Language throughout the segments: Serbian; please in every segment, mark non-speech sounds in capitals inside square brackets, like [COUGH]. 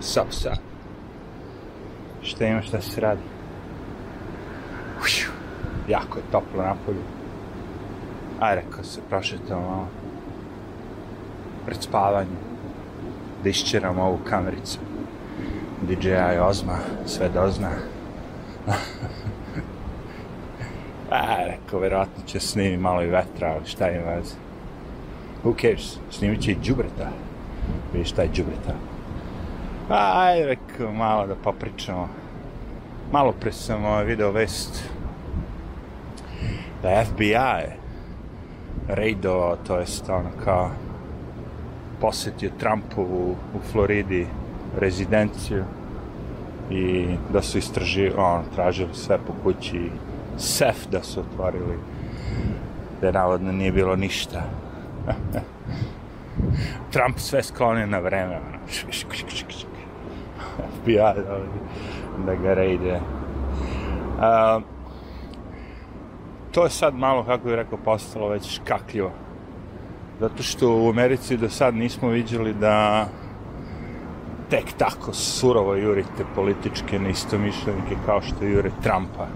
Sap, sap. Šta ima, šta se radi? Ušu. Jako je toplo napolju. Aj, rekao se, prošetamo malo. Pred spavanjem. Da išćeram ovu kamericu. DJI Ozma, sve dozna. [LAUGHS] A, rekao, verovatno će snimi malo i vetra, ali šta ima veze. Who cares? Snimit će i džubreta. Vidiš šta je džubreta. Aj, rekao, malo da popričamo. Malo pre sam ovaj, video vest da je FBI rejdovao, to jest ono kao posetio Trumpovu u Floridi rezidenciju i da su istražili, on, tražili sve po kući, sef da su otvorili, da navodno nije bilo ništa. [LAUGHS] Trump sve sklonio na vreme, ono, FBI da, da ga rejde. Uh, to je sad malo, kako bih rekao, postalo već škakljivo. Zato što u Americi do sad nismo viđali da tek tako surovo jurite političke neistomišljenike kao što jure Trumpa.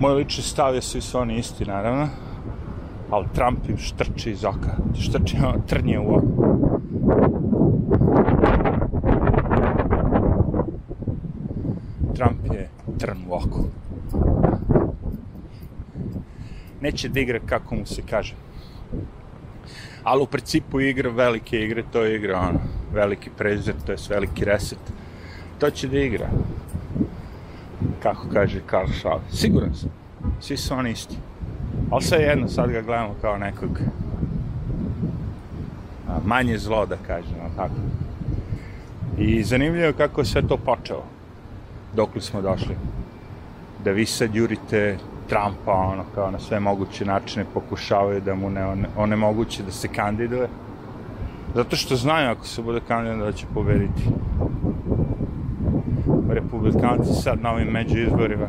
Moj lični stav je svi su oni isti, naravno, ali Trump im štrči iz oka, štrči trnje u oko. Trump je trn u oku. Neće da igra kako mu se kaže. Ali u principu igra velike igre, to je igra ono, veliki prezir, to je veliki reset. To će da igra. Kako kaže Karl Schwab. Siguran sam. Svi su oni isti. Ali sve jedno, sad ga gledamo kao nekog a, manje zlo, da kažemo, tako. I zanimljivo kako je sve to počelo. Dok li smo došli. Da vi sad jurite Trumpa, ono, kao na sve moguće načine pokušavaju da mu ne onemoguće da se kandiduje. Zato što znaju ako se bude kandidat da će pobediti. Republikanci sad na ovim među izborima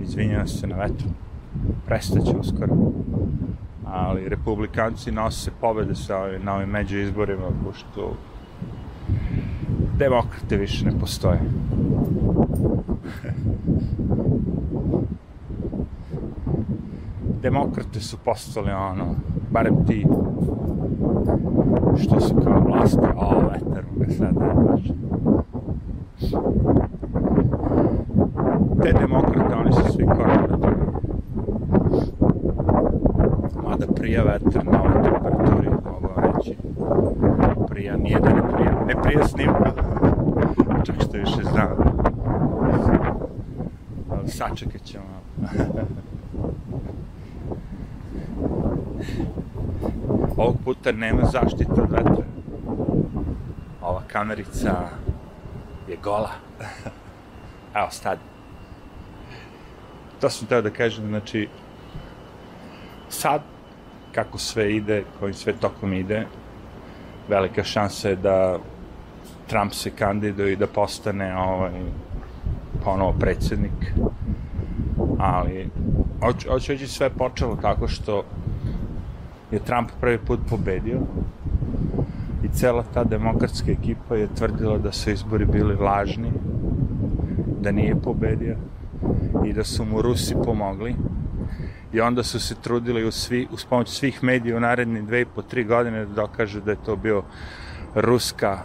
izvinjam se na vetru prestaće uskoro ali republikanci nose pobede sa ovim, na ovim među izborima pošto demokrate više ne postoje [LAUGHS] demokrate su postali ono, barem ti što su kao vlasti, o, vetar ga sad baš. Te demokrate, oni su svi korporativni. Mada prija vetar na ovoj temperaturi, mogu vam reći. Prija, nije da ne prija, ne prija snimka. [LAUGHS] Čak što više znam. Sačekat ćemo. Ovog puta nema zaštita od vetra. Ova kamerica je gola. Evo, stadi. To sam teo da kažem, znači, sad, kako sve ide, kojim sve tokom ide, velika šansa je da Trump se kandiduje i da postane ovaj, ponovo predsednik. Ali, hoću, hoću sve počelo tako što je Trump prvi put pobedio i cela ta demokratska ekipa je tvrdila da su izbori bili lažni, da nije pobedio i da su mu Rusi pomogli i onda su se trudili u svi, uz pomoć svih medija u naredne dve i po tri godine da dokažu da je to bio ruska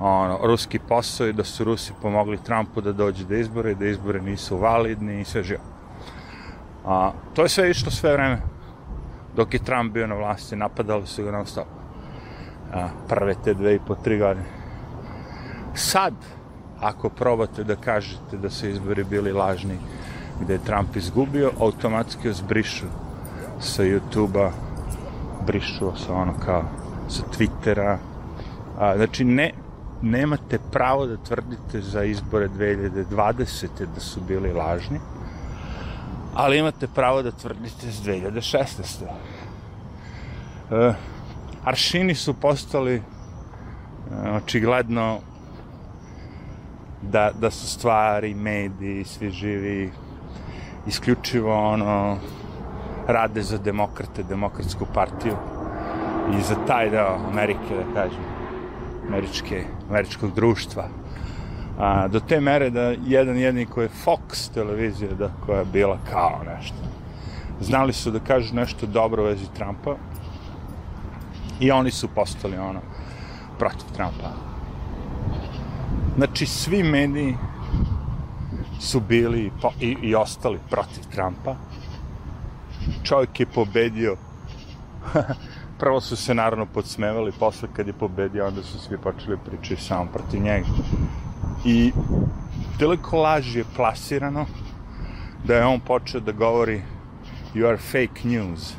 ono, ruski posao i da su Rusi pomogli Trumpu da dođe do izbora i da izbore nisu validni i sve živo. A, to je sve išlo sve vreme dok je Trump bio na vlasti, napadali su ga non stop. A, prve te dve i po tri godine. Sad, ako probate da kažete da su izbori bili lažni, gde je Trump izgubio, automatski vas brišu sa YouTube-a, brišu sa ono kao sa Twittera. A, znači, ne, nemate pravo da tvrdite za izbore 2020. da su bili lažni, ali imate pravo da tvrdite s 2016. E, aršini su postali e, očigledno da, da su stvari, mediji, svi živi isključivo ono rade za demokrate, demokratsku partiju i za taj deo Amerike, da kažem, američke, američkog društva. A, do te mere da jedan jedni koji je Fox televizija, da, koja je bila kao nešto. Znali su da kažu nešto dobro u vezi Trumpa i oni su postali ono protiv Trumpa. Znači, svi mediji su bili po, i, i ostali protiv Trumpa. Čovjek je pobedio. [LAUGHS] Prvo su se naravno podsmevali, posle kad je pobedio, onda su svi počeli pričati samo protiv njega. I toliko laži je plasirano da je on počeo da govori you are fake news.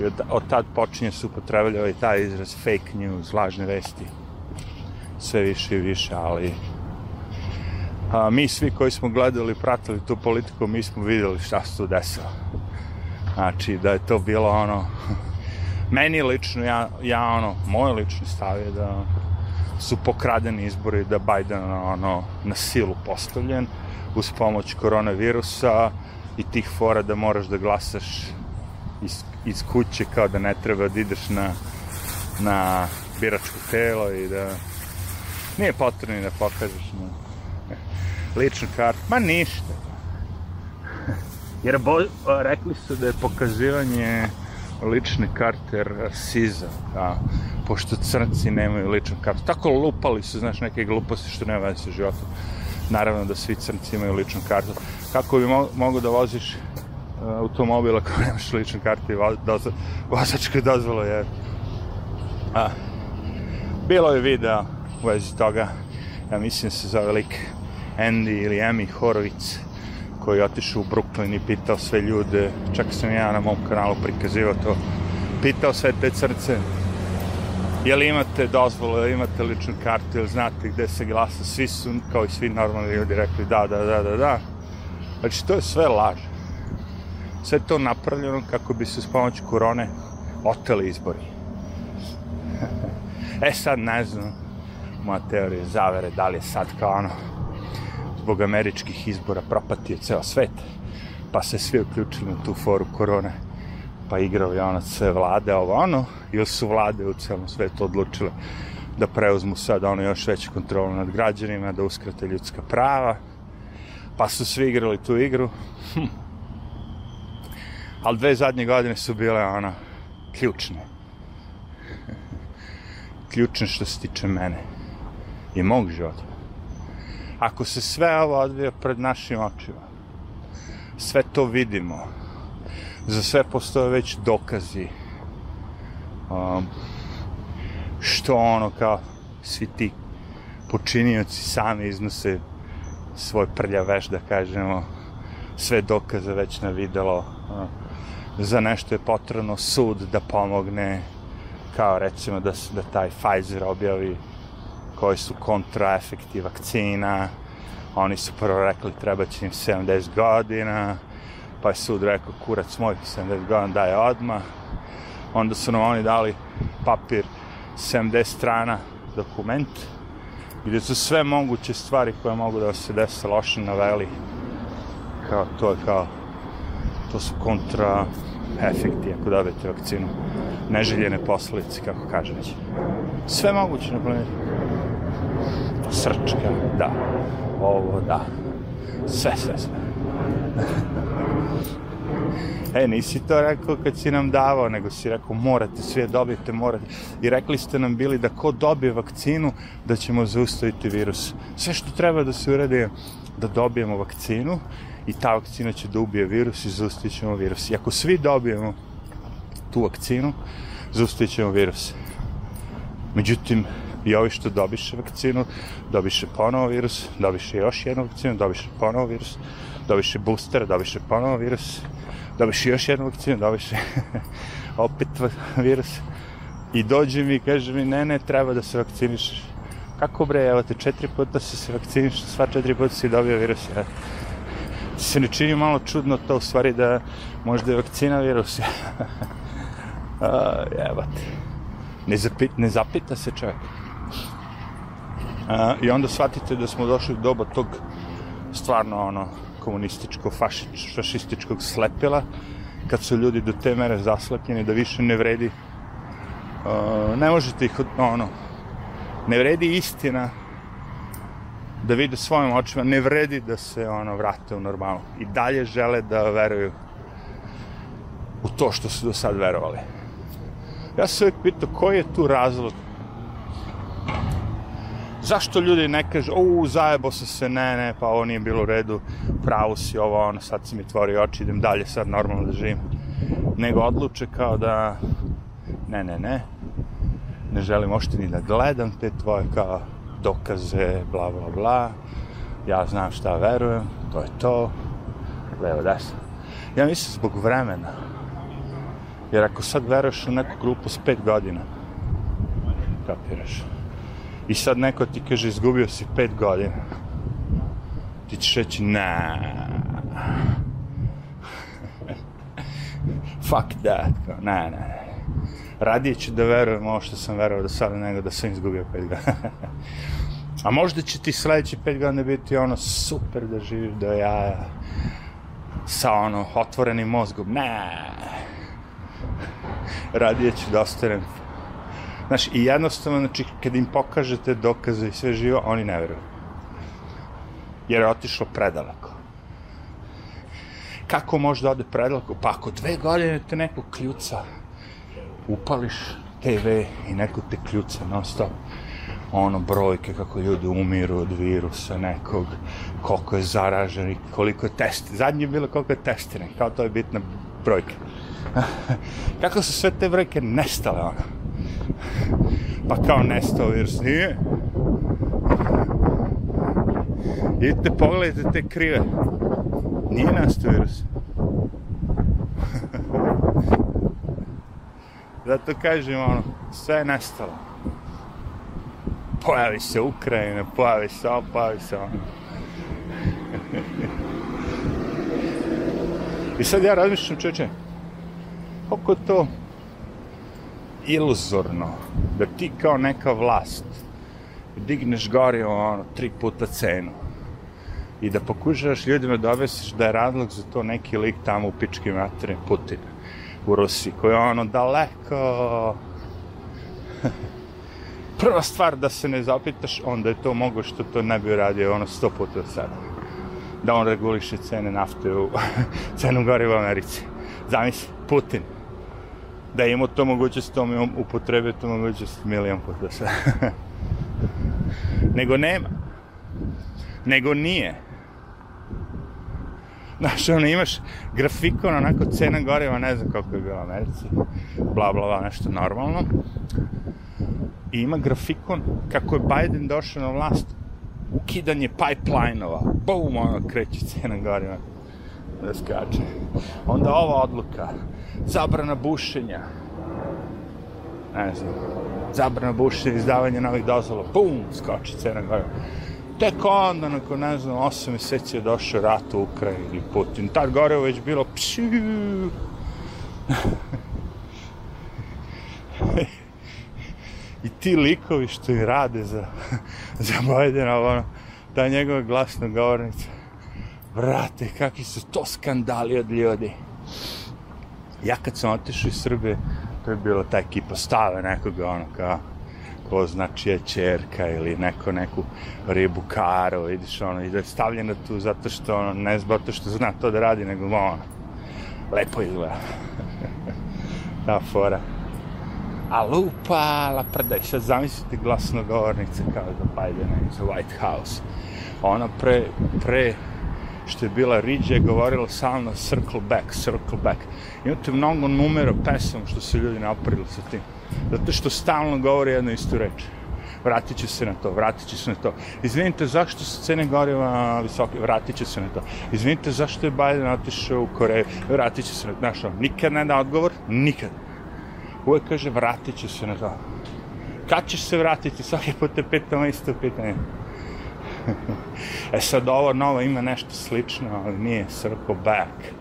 I od, od tad počinje se upotrebljava i taj izraz fake news, lažne vesti. Sve više i više, ali a, mi svi koji smo gledali, pratili tu politiku, mi smo videli šta se tu desilo. Znači, da je to bilo ono... Meni lično, ja, ja ono, moj lični stav je da su pokradeni izbori, da Biden ono, na silu postavljen uz pomoć koronavirusa i tih fora da moraš da glasaš iz, iz kuće kao da ne treba da ideš na, na biračko telo i da nije potrebno da pokažeš na ličnu kartu. Ma ništa. Jer bo, rekli su da je pokazivanje lične karte rasizam, a, pošto crnci nemaju ličnu kartu. Tako lupali su, znaš, neke gluposti što nema veze sa životom. Naravno da svi crnci imaju ličnu kartu. Kako bi mo mogo da voziš uh, automobil ako nemaš ličnu kartu i vo doza vozačku dozvolu, je. A, bilo je video u vezi toga, ja mislim da se zove lik Andy ili Amy Horowitz, koji je otišao u Brooklyn i pitao sve ljude, čak sam ja na mom kanalu prikazivao to, pitao sve te crce, je li imate dozvolu, li imate ličnu kartu, ili znate gde se glasa, svi su, kao i svi normalni ljudi, rekli da, da, da, da, da. Znači, to je sve laž. Sve to napravljeno kako bi se s pomoć korone oteli izbori. [LAUGHS] e sad, ne znam, moja teorija zavere, da li je sad kao ono, zbog američkih izbora propatio ceo svet, pa se svi uključili na tu foru korone, pa igrali ono sve vlade, ovo ono, ili su vlade u celom svetu odlučile da preuzmu sad ono još veću kontrolu nad građanima, da uskrate ljudska prava, pa su svi igrali tu igru. Hm. Ali dve zadnje godine su bile ono ključne. ključne što se tiče mene i mog života ako se sve ovo odvija pred našim očima, sve to vidimo, za sve postoje već dokazi, um, što ono kao svi ti počinioci sami iznose svoj prljaveš, da kažemo, sve dokaze već na videlo, uh, za nešto je potrebno sud da pomogne, kao recimo da, da taj Pfizer objavi koji su kontraefekti vakcina. Oni su prvo rekli treba će im 70 godina, pa je sud rekao kurac moj 70 godina daje odma. Onda su nam oni dali papir 70 strana dokument gdje su sve moguće stvari koje mogu da se desi loše naveli. Kao to je kao to su kontra efekti ako dobijete vakcinu. Neželjene posledice kako kaže već. Sve moguće na planetu srčka, da, ovo, da, sve, sve, sve. e, nisi to rekao kad si nam davao, nego si rekao morate, sve dobijete, morate. I rekli ste nam bili da ko dobije vakcinu, da ćemo zaustaviti virus. Sve što treba da se uradi je da dobijemo vakcinu i ta vakcina će da ubije virus i zaustavit ćemo virus. I ako svi dobijemo tu vakcinu, zaustavit ćemo virus. Međutim, i ovi što dobiše vakcinu, dobiše ponovo virus, dobiše još jednu vakcinu, dobiše ponovo virus, dobiše booster, dobiše ponovo virus, dobiše još jednu vakcinu, dobiše [LAUGHS] opet virus. I dođe mi i kaže mi, ne, ne, treba da se vakcinišeš. Kako bre, evo te četiri puta si se vakciniš, sva četiri puta si dobio virus. Ja. Se ne čini malo čudno to u stvari da možda je vakcina virus. [LAUGHS] Jebate. Ne, zapita, ne zapita se čovjek. I onda shvatite da smo došli do doba tog stvarno ono komunističko fašič, fašističkog slepila kad su ljudi do te mere zaslepljeni da više ne vredi ne možete ih, ono, ne vredi istina da vide svojim očima, ne vredi da se ono vrate u normalu. I dalje žele da veruju u to što su do sad verovali. Ja se uvijek pitao koji je tu razlog zašto ljudi ne kažu, u, zajebo se se, ne, ne, pa ovo nije bilo u redu, pravo si ovo, ono, sad si mi tvori oči, idem dalje, sad normalno da živim. Nego odluče kao da, ne, ne, ne, ne želim ošte ni da gledam te tvoje kao dokaze, bla, bla, bla, ja znam šta verujem, to je to, levo, desno. Ja mislim zbog vremena, jer ako sad veruješ u neku grupu s pet godina, kapiraš, i sad neko ti kaže izgubio si pet godina, ti ćeš reći na [LAUGHS] fuck that, ne, ne, radije ću da verujem ovo što sam verovao do sada nego da sam izgubio pet godina. [LAUGHS] A možda će ti sledeći pet godina biti ono super da živiš do jaja sa ono otvorenim mozgom. Ne. Radije ću da ostanem. Znaš, i jednostavno, znači, kad im pokažete dokaze i sve živo, oni ne veruju. Jer je otišlo predaleko. Kako može da ode predaleko? Pa ako dve godine te neko kljuca, upališ TV i neko te kljuca non stop ono brojke kako ljudi umiru od virusa nekog, koliko je zaraženi, koliko je testi. Zadnje je bilo koliko je testiran, kao to je bitna brojka. [LAUGHS] kako su sve te brojke nestale, ono. Pa kao nestao virus, nije. Idite, pogledajte te krive. Nije nastao virus. [LAUGHS] Zato kažem, ono, sve je nestalo. Pojavi se Ukrajina, pojavi se ovo, pojavi se ono. [LAUGHS] I sad ja razmišljam, čeče, je to iluzorno da ti kao neka vlast digneš gori ono, tri puta cenu i da pokušaš ljudima da objasniš da je razlog za to neki lik tamo u pičkim materijem Putina u Rusiji, koji je ono daleko... [LAUGHS] Prva stvar da se ne zapitaš, onda je to mogo što to ne bi uradio ono sto puta sada. Da on reguliše cene nafte u [LAUGHS] cenu gori u Americi. Zamisli, Putin. Da je imao to mogućnost, to mi upotrebe to mogućnost milijon puta sada. [LAUGHS] Nego nema. Nego nije. Znaš, ono, imaš grafikon, onako, cena goriva, ne znam koliko je bilo u Americi, bla, bla, bla, nešto normalno. I ima grafikon kako je Biden došao na vlast, ukidanje pipeline-ova, bum, ono, kreće cena goriva da skače. Onda ova odluka, zabrana bušenja, ne znam, zabrana bušenja, izdavanje novih dozvola, bum, skoči cena goriva tek onda, nakon, ne znam, osam meseci je došao rat u Ukrajini, Putin. Tad gore je već bilo pšiu. [LAUGHS] I ti likovi što im rade za, za Bajdena, ono, ta njegova glasna govornica. Brate, kakvi su to skandali od ljudi. Ja kad sam otišao iz Srbije, to je bilo ta ekipa stave nekoga, ono, kao, ko znači je čerka ili neko neku ribu karo, vidiš ono, i da je stavljena tu zato što ono, ne zato što zna to da radi, nego ono, lepo izgleda. [LAUGHS] Ta fora. A lupa, la prda, i sad zamislite glasnogovornice kao za Bidena iz White House. Ona pre, pre što je bila Riđe je govorila stalno circle back, circle back. Imate mnogo numera pesama što se ljudi napravili sa tim. Zato što stalno govori jednu istu reč. Vratit će se na to, vratit će se na to. Izvinite, zašto su cene goriva visoke? Vratit će se na to. Izvinite, zašto je Biden otišao u Koreju? Vratit će se na to. Znaš, nikad ne da odgovor, nikad. Uvijek kaže, vratit će se na to. Kad ćeš se vratiti? Svaki put te pitamo isto pitanje. [LAUGHS] e sad, ovo novo ima nešto slično, ali nije circle back,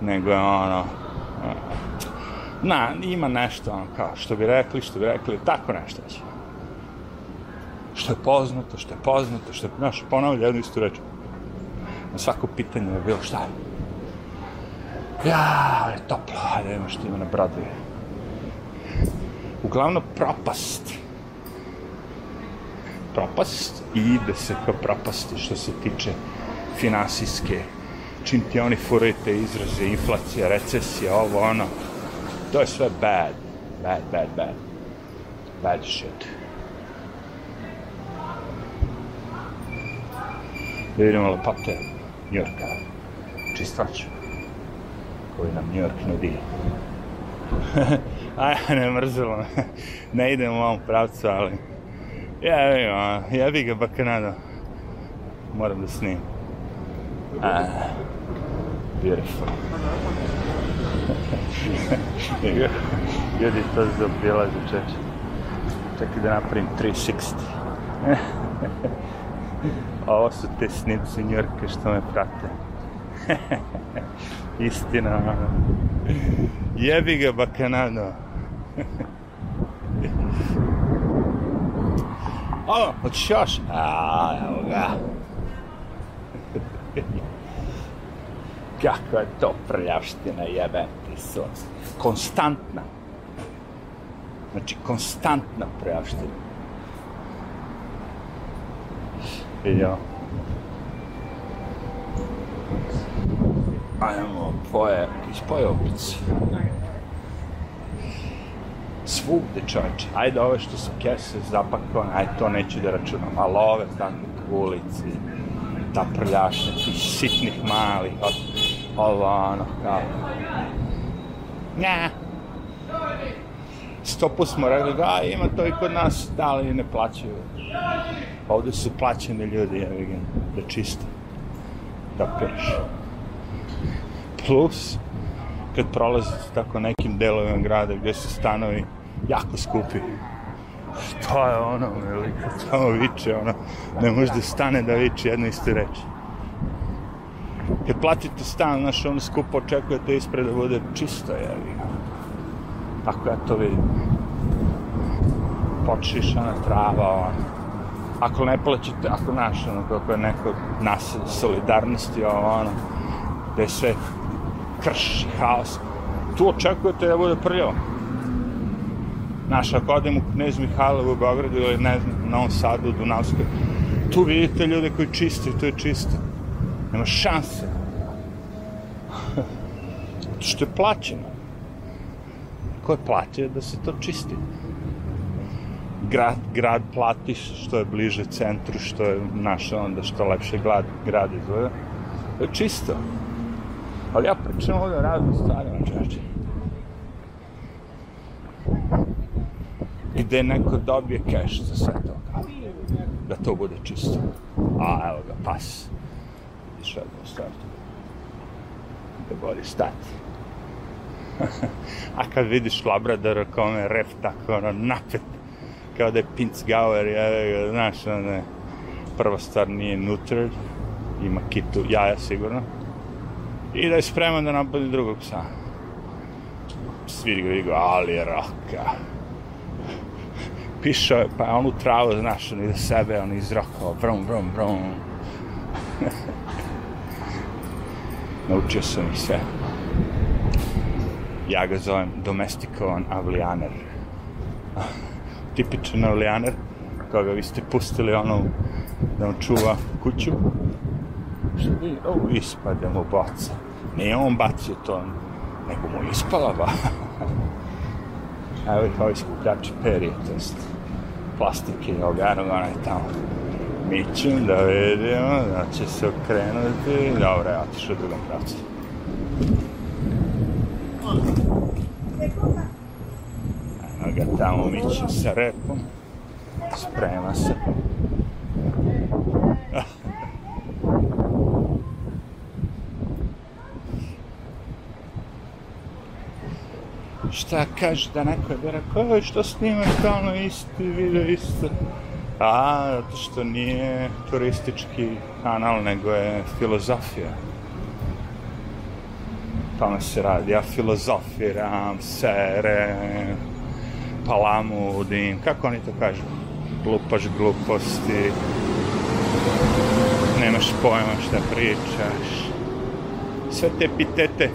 nego je ono, na, ima nešto, ono, kao, što bi rekli, što bi rekli, tako nešto će. Što je poznato, što je poznato, što je, znaš, ponavlja jednu istu reč. Na svako pitanje je bilo šta. Ja, je toplo, ajde, ima što ima na Broadway. Uglavnom propast. Propast i ide se ka propasti što se tiče finansijske. Čim ti oni furaju te izraze, inflacija, recesija, ovo, ono, to je sve bad. Bad, bad, bad. Bad shit. Da vidimo lepote Njurka. Čistoću. Koji nam Njurk nudi. [LAUGHS] Aj, ne mrzilo me. [LAUGHS] ne idem u ovom pravcu, ali... Jebi ga, jebi ga bakanado. Moram da snim. Ah, beautiful. [LAUGHS] Ljudi to zaobilaze, čeče. Čekaj da napravim 360. [LAUGHS] Ovo su te snipsi Njurke što me prate. [LAUGHS] Istina. Jebi ga bakanado. O, hoćeš još? A, evo ga. Kakva je to prljavština, jebe ti sunce. Konstantna. Znači, konstantna prljavština. Vidimo. Ajmo, poje, iz pojobice. Svugde, čovječe. Ajde, ove što su kese zapakovane, ajde, to neću da računam. Ali ove, tako, u ulici, ta prljašnja, tih sitnih malih, ovo, ono, kao. Nja. Stopu smo rekli, da, ima to i kod nas, da, ali ne plaćaju. Ovde su plaćeni ljudi, jevi ga, da čiste, da peš. Plus, kad prolazite tako nekim delovima grada gde su stanovi jako skupi, šta je ono, ili kad samo viče, ono, ne može da stane da viče jedno iste reči. Kad platite stan, znaš, ono skupo očekujete ispred da bude čisto, jevi ga. Ako ja to vidim. Počišana trava, ono. Ako ne plaćate, ako znaš, ono, kako je neko nas solidarnosti, ono, da je sve krš, haos, tu očekujete da bude prljavo. Znaš, ako odem u Knez Mihajlovu u Beogradu ili ne znam, u Novom Sadu, u Dunavskoj, tu vidite ljude koji čiste to je čisto. Nema šanse. [LAUGHS] što je plaćeno. Ko je platio da se to čisti? Grad, grad plati što je bliže centru, što je naša onda što lepše grad, grad izgleda. To je čisto. Ali ja pričam ovdje o raznim stvarima, čače. Gde neko dobije keš za sve to. Da to bude čisto. A, evo ga, pas. Vidiš odmah stvar. Da boli stati. [LAUGHS] A kad vidiš Labradora kome ref tako ono napet, kao da je Pinzgauer, ja, znaš, ono, prva stvar nije neutered, ima kitu jaja sigurno, i da je spreman da napadi drugog psa. Svi ga ali je roka. Pišao je, pa onu travu, znaš, on iza sebe, on izrokao, vrum, vrum, vrum. [LAUGHS] Naučio sam ih sve. Ja ga zovem domestikovan avlijaner. [LAUGHS] Tipičan avlijaner, koga vi ste pustili ono da on čuva kuću. Vi, o, ispade mu boca. Nije on bacio to, nego mu ispala ba. [LAUGHS] Evo ih ovi skupljači perije, to jest plastike i ogarnog, onaj tamo. Mićem da vidimo, da će se okrenuti. Dobro, ja otišao u drugom pravcu. Eno ga tamo miće sa repom. Sprema se. Šta kaže da neko je bi rekao, što snimaš stalno isti video isto? A, zato što nije turistički kanal, nego je filozofija. Tome se radi. Ja filozofiram, sere, palamudim, kako oni to kažu? Glupaš gluposti, nemaš pojma šta pričaš. Sve te epitete,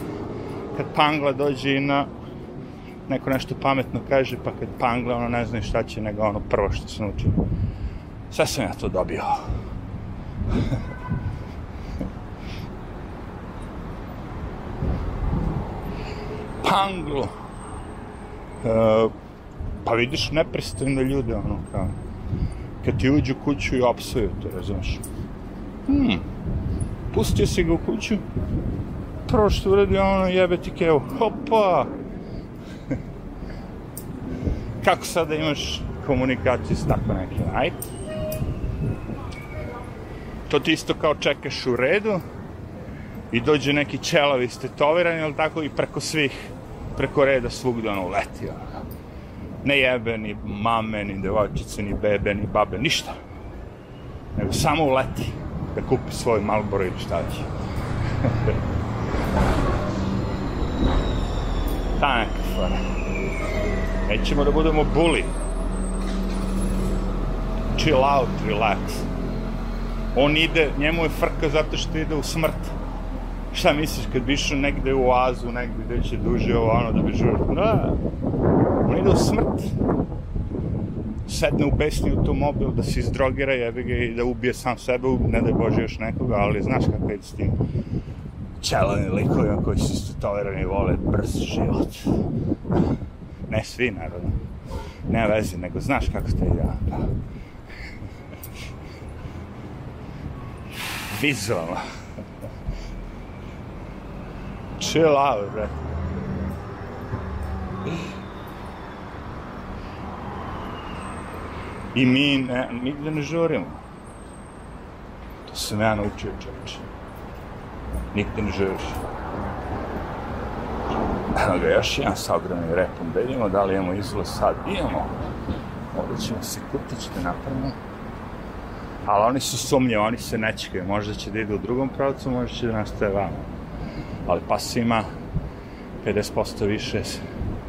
kad Pangla dođe na neko nešto pametno kaže, pa kad pangle, ono, ne znaju šta će, nego ono prvo što se nauči. Sve sam ja to dobio. [LAUGHS] Panglo. Uh, pa vidiš nepristojne ljude, ono, kao, kad ti uđu u kuću i opsuju to, razumeš? Hmm, pustio si ga u kuću, prvo što uradi ono jebe ti kevu, hopa! Kako sada imaš komunikaciju s tako nekim, ajde? To ti isto kao čekaš u redu i dođe neki čelavi stetovirani, ali tako i preko svih, preko reda svugde ono leti, ono. Ne jebe ni mame, ni devojčice, ni bebe, ni babe, ništa. Nego samo uleti da kupi svoj Malboro ili šta će. [LAUGHS] Ta neka fora. Nećemo da budemo buli. Chill out, relax. On ide, njemu je frka zato što ide u smrt. Šta misliš kad bi išao negde u oazu, negde gde će duže ovo ono da bi žurio? Da, on ide u smrt. Sedne u besni automobil da se izdrogira, jebi ga i da ubije sam sebe, ne da je Bože još nekoga, ali znaš kako je s tim čelani likovima koji su isto tolerani i vole brz život. Ne svi, naravno. Ne veze, nego znaš kako ste ja. Pa. Vizualno. Chill out, bre. I mi ne, nigde ne žurimo. To sam ja naučio, čovječe. Nigde ne žuriš. Evo ga, još jedan sa ogromnim repom. Da vidimo da li imamo izlaz sad. Imamo. Ovdje ćemo se kutić da napravimo. Ali oni su sumnje, oni se ne čekaju. Možda će da ide u drugom pravcu, možda će da nastaje vamo. Ali pas ima 50% više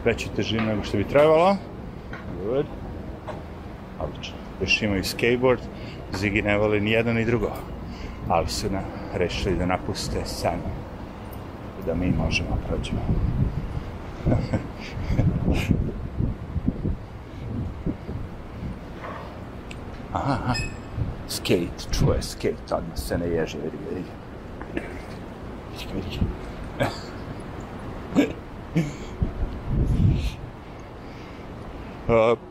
veću težinu nego što bi trebalo. Good. Odlično. Još imaju skateboard. Zigi ne voli ni jedno ni drugo. Ali su na, rešili da napuste san. Da mi možemo prođemo. [LAUGHS] aha. Skate, čuje skate, odmah se ne ježe, vidi, vidi. Vidi, vidi. uh, [LAUGHS]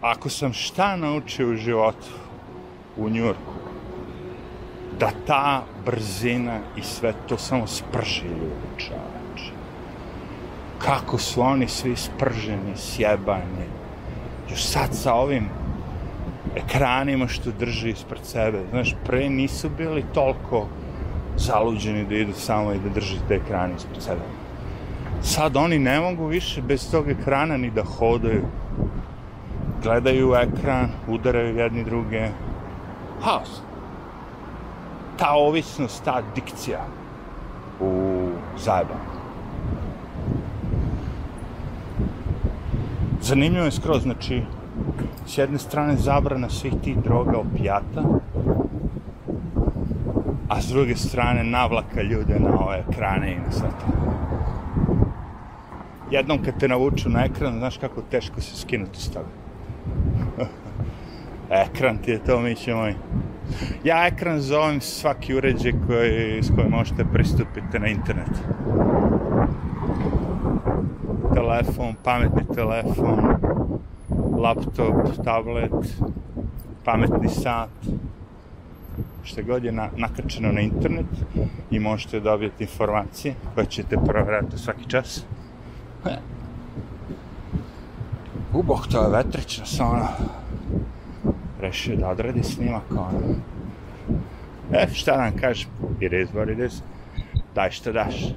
ako sam šta naučio u životu u Njurku, da ta brzina i sve to samo sprži ljudi, čoveče. Kako su oni svi sprženi, sjebani. Još sad sa ovim ekranima što drži ispred sebe. Znaš, pre nisu bili toliko zaluđeni da idu samo i da drži te ekrane ispred sebe. Sad oni ne mogu više bez tog ekrana ni da hodaju. Gledaju ekran, udaraju jedni druge. Haos. Ta ovisnost, ta dikcija u zajebanju. Zanimljivo je skroz, znači, s jedne strane zabrana svih tih droga opijata, a s druge strane navlaka ljude na ove ekrane i na sve. Jednom kad te navuču na ekran, znaš kako teško se skinuti s toga. [LAUGHS] ekran ti je to, mi će moj. Ja ekran zovem svaki uređaj koji, s kojim možete pristupiti na internet. Telefon, pametni telefon, laptop, tablet, pametni sat, što god je na, nakačeno na internet i možete dobiti informacije koje ćete provjerati svaki čas. Uboh, to je vetrično, sam ono, rešio da odradi snimak, ono. E, šta nam kažeš, it is what it is, daj što daš,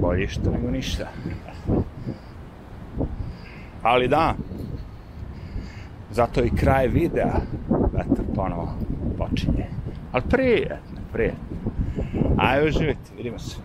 bolje što nego ništa. Ali da, zato i kraj videa, vetar ponovo počinje. Ali prijetno, prijetno. Ajde, uživajte, vidimo se.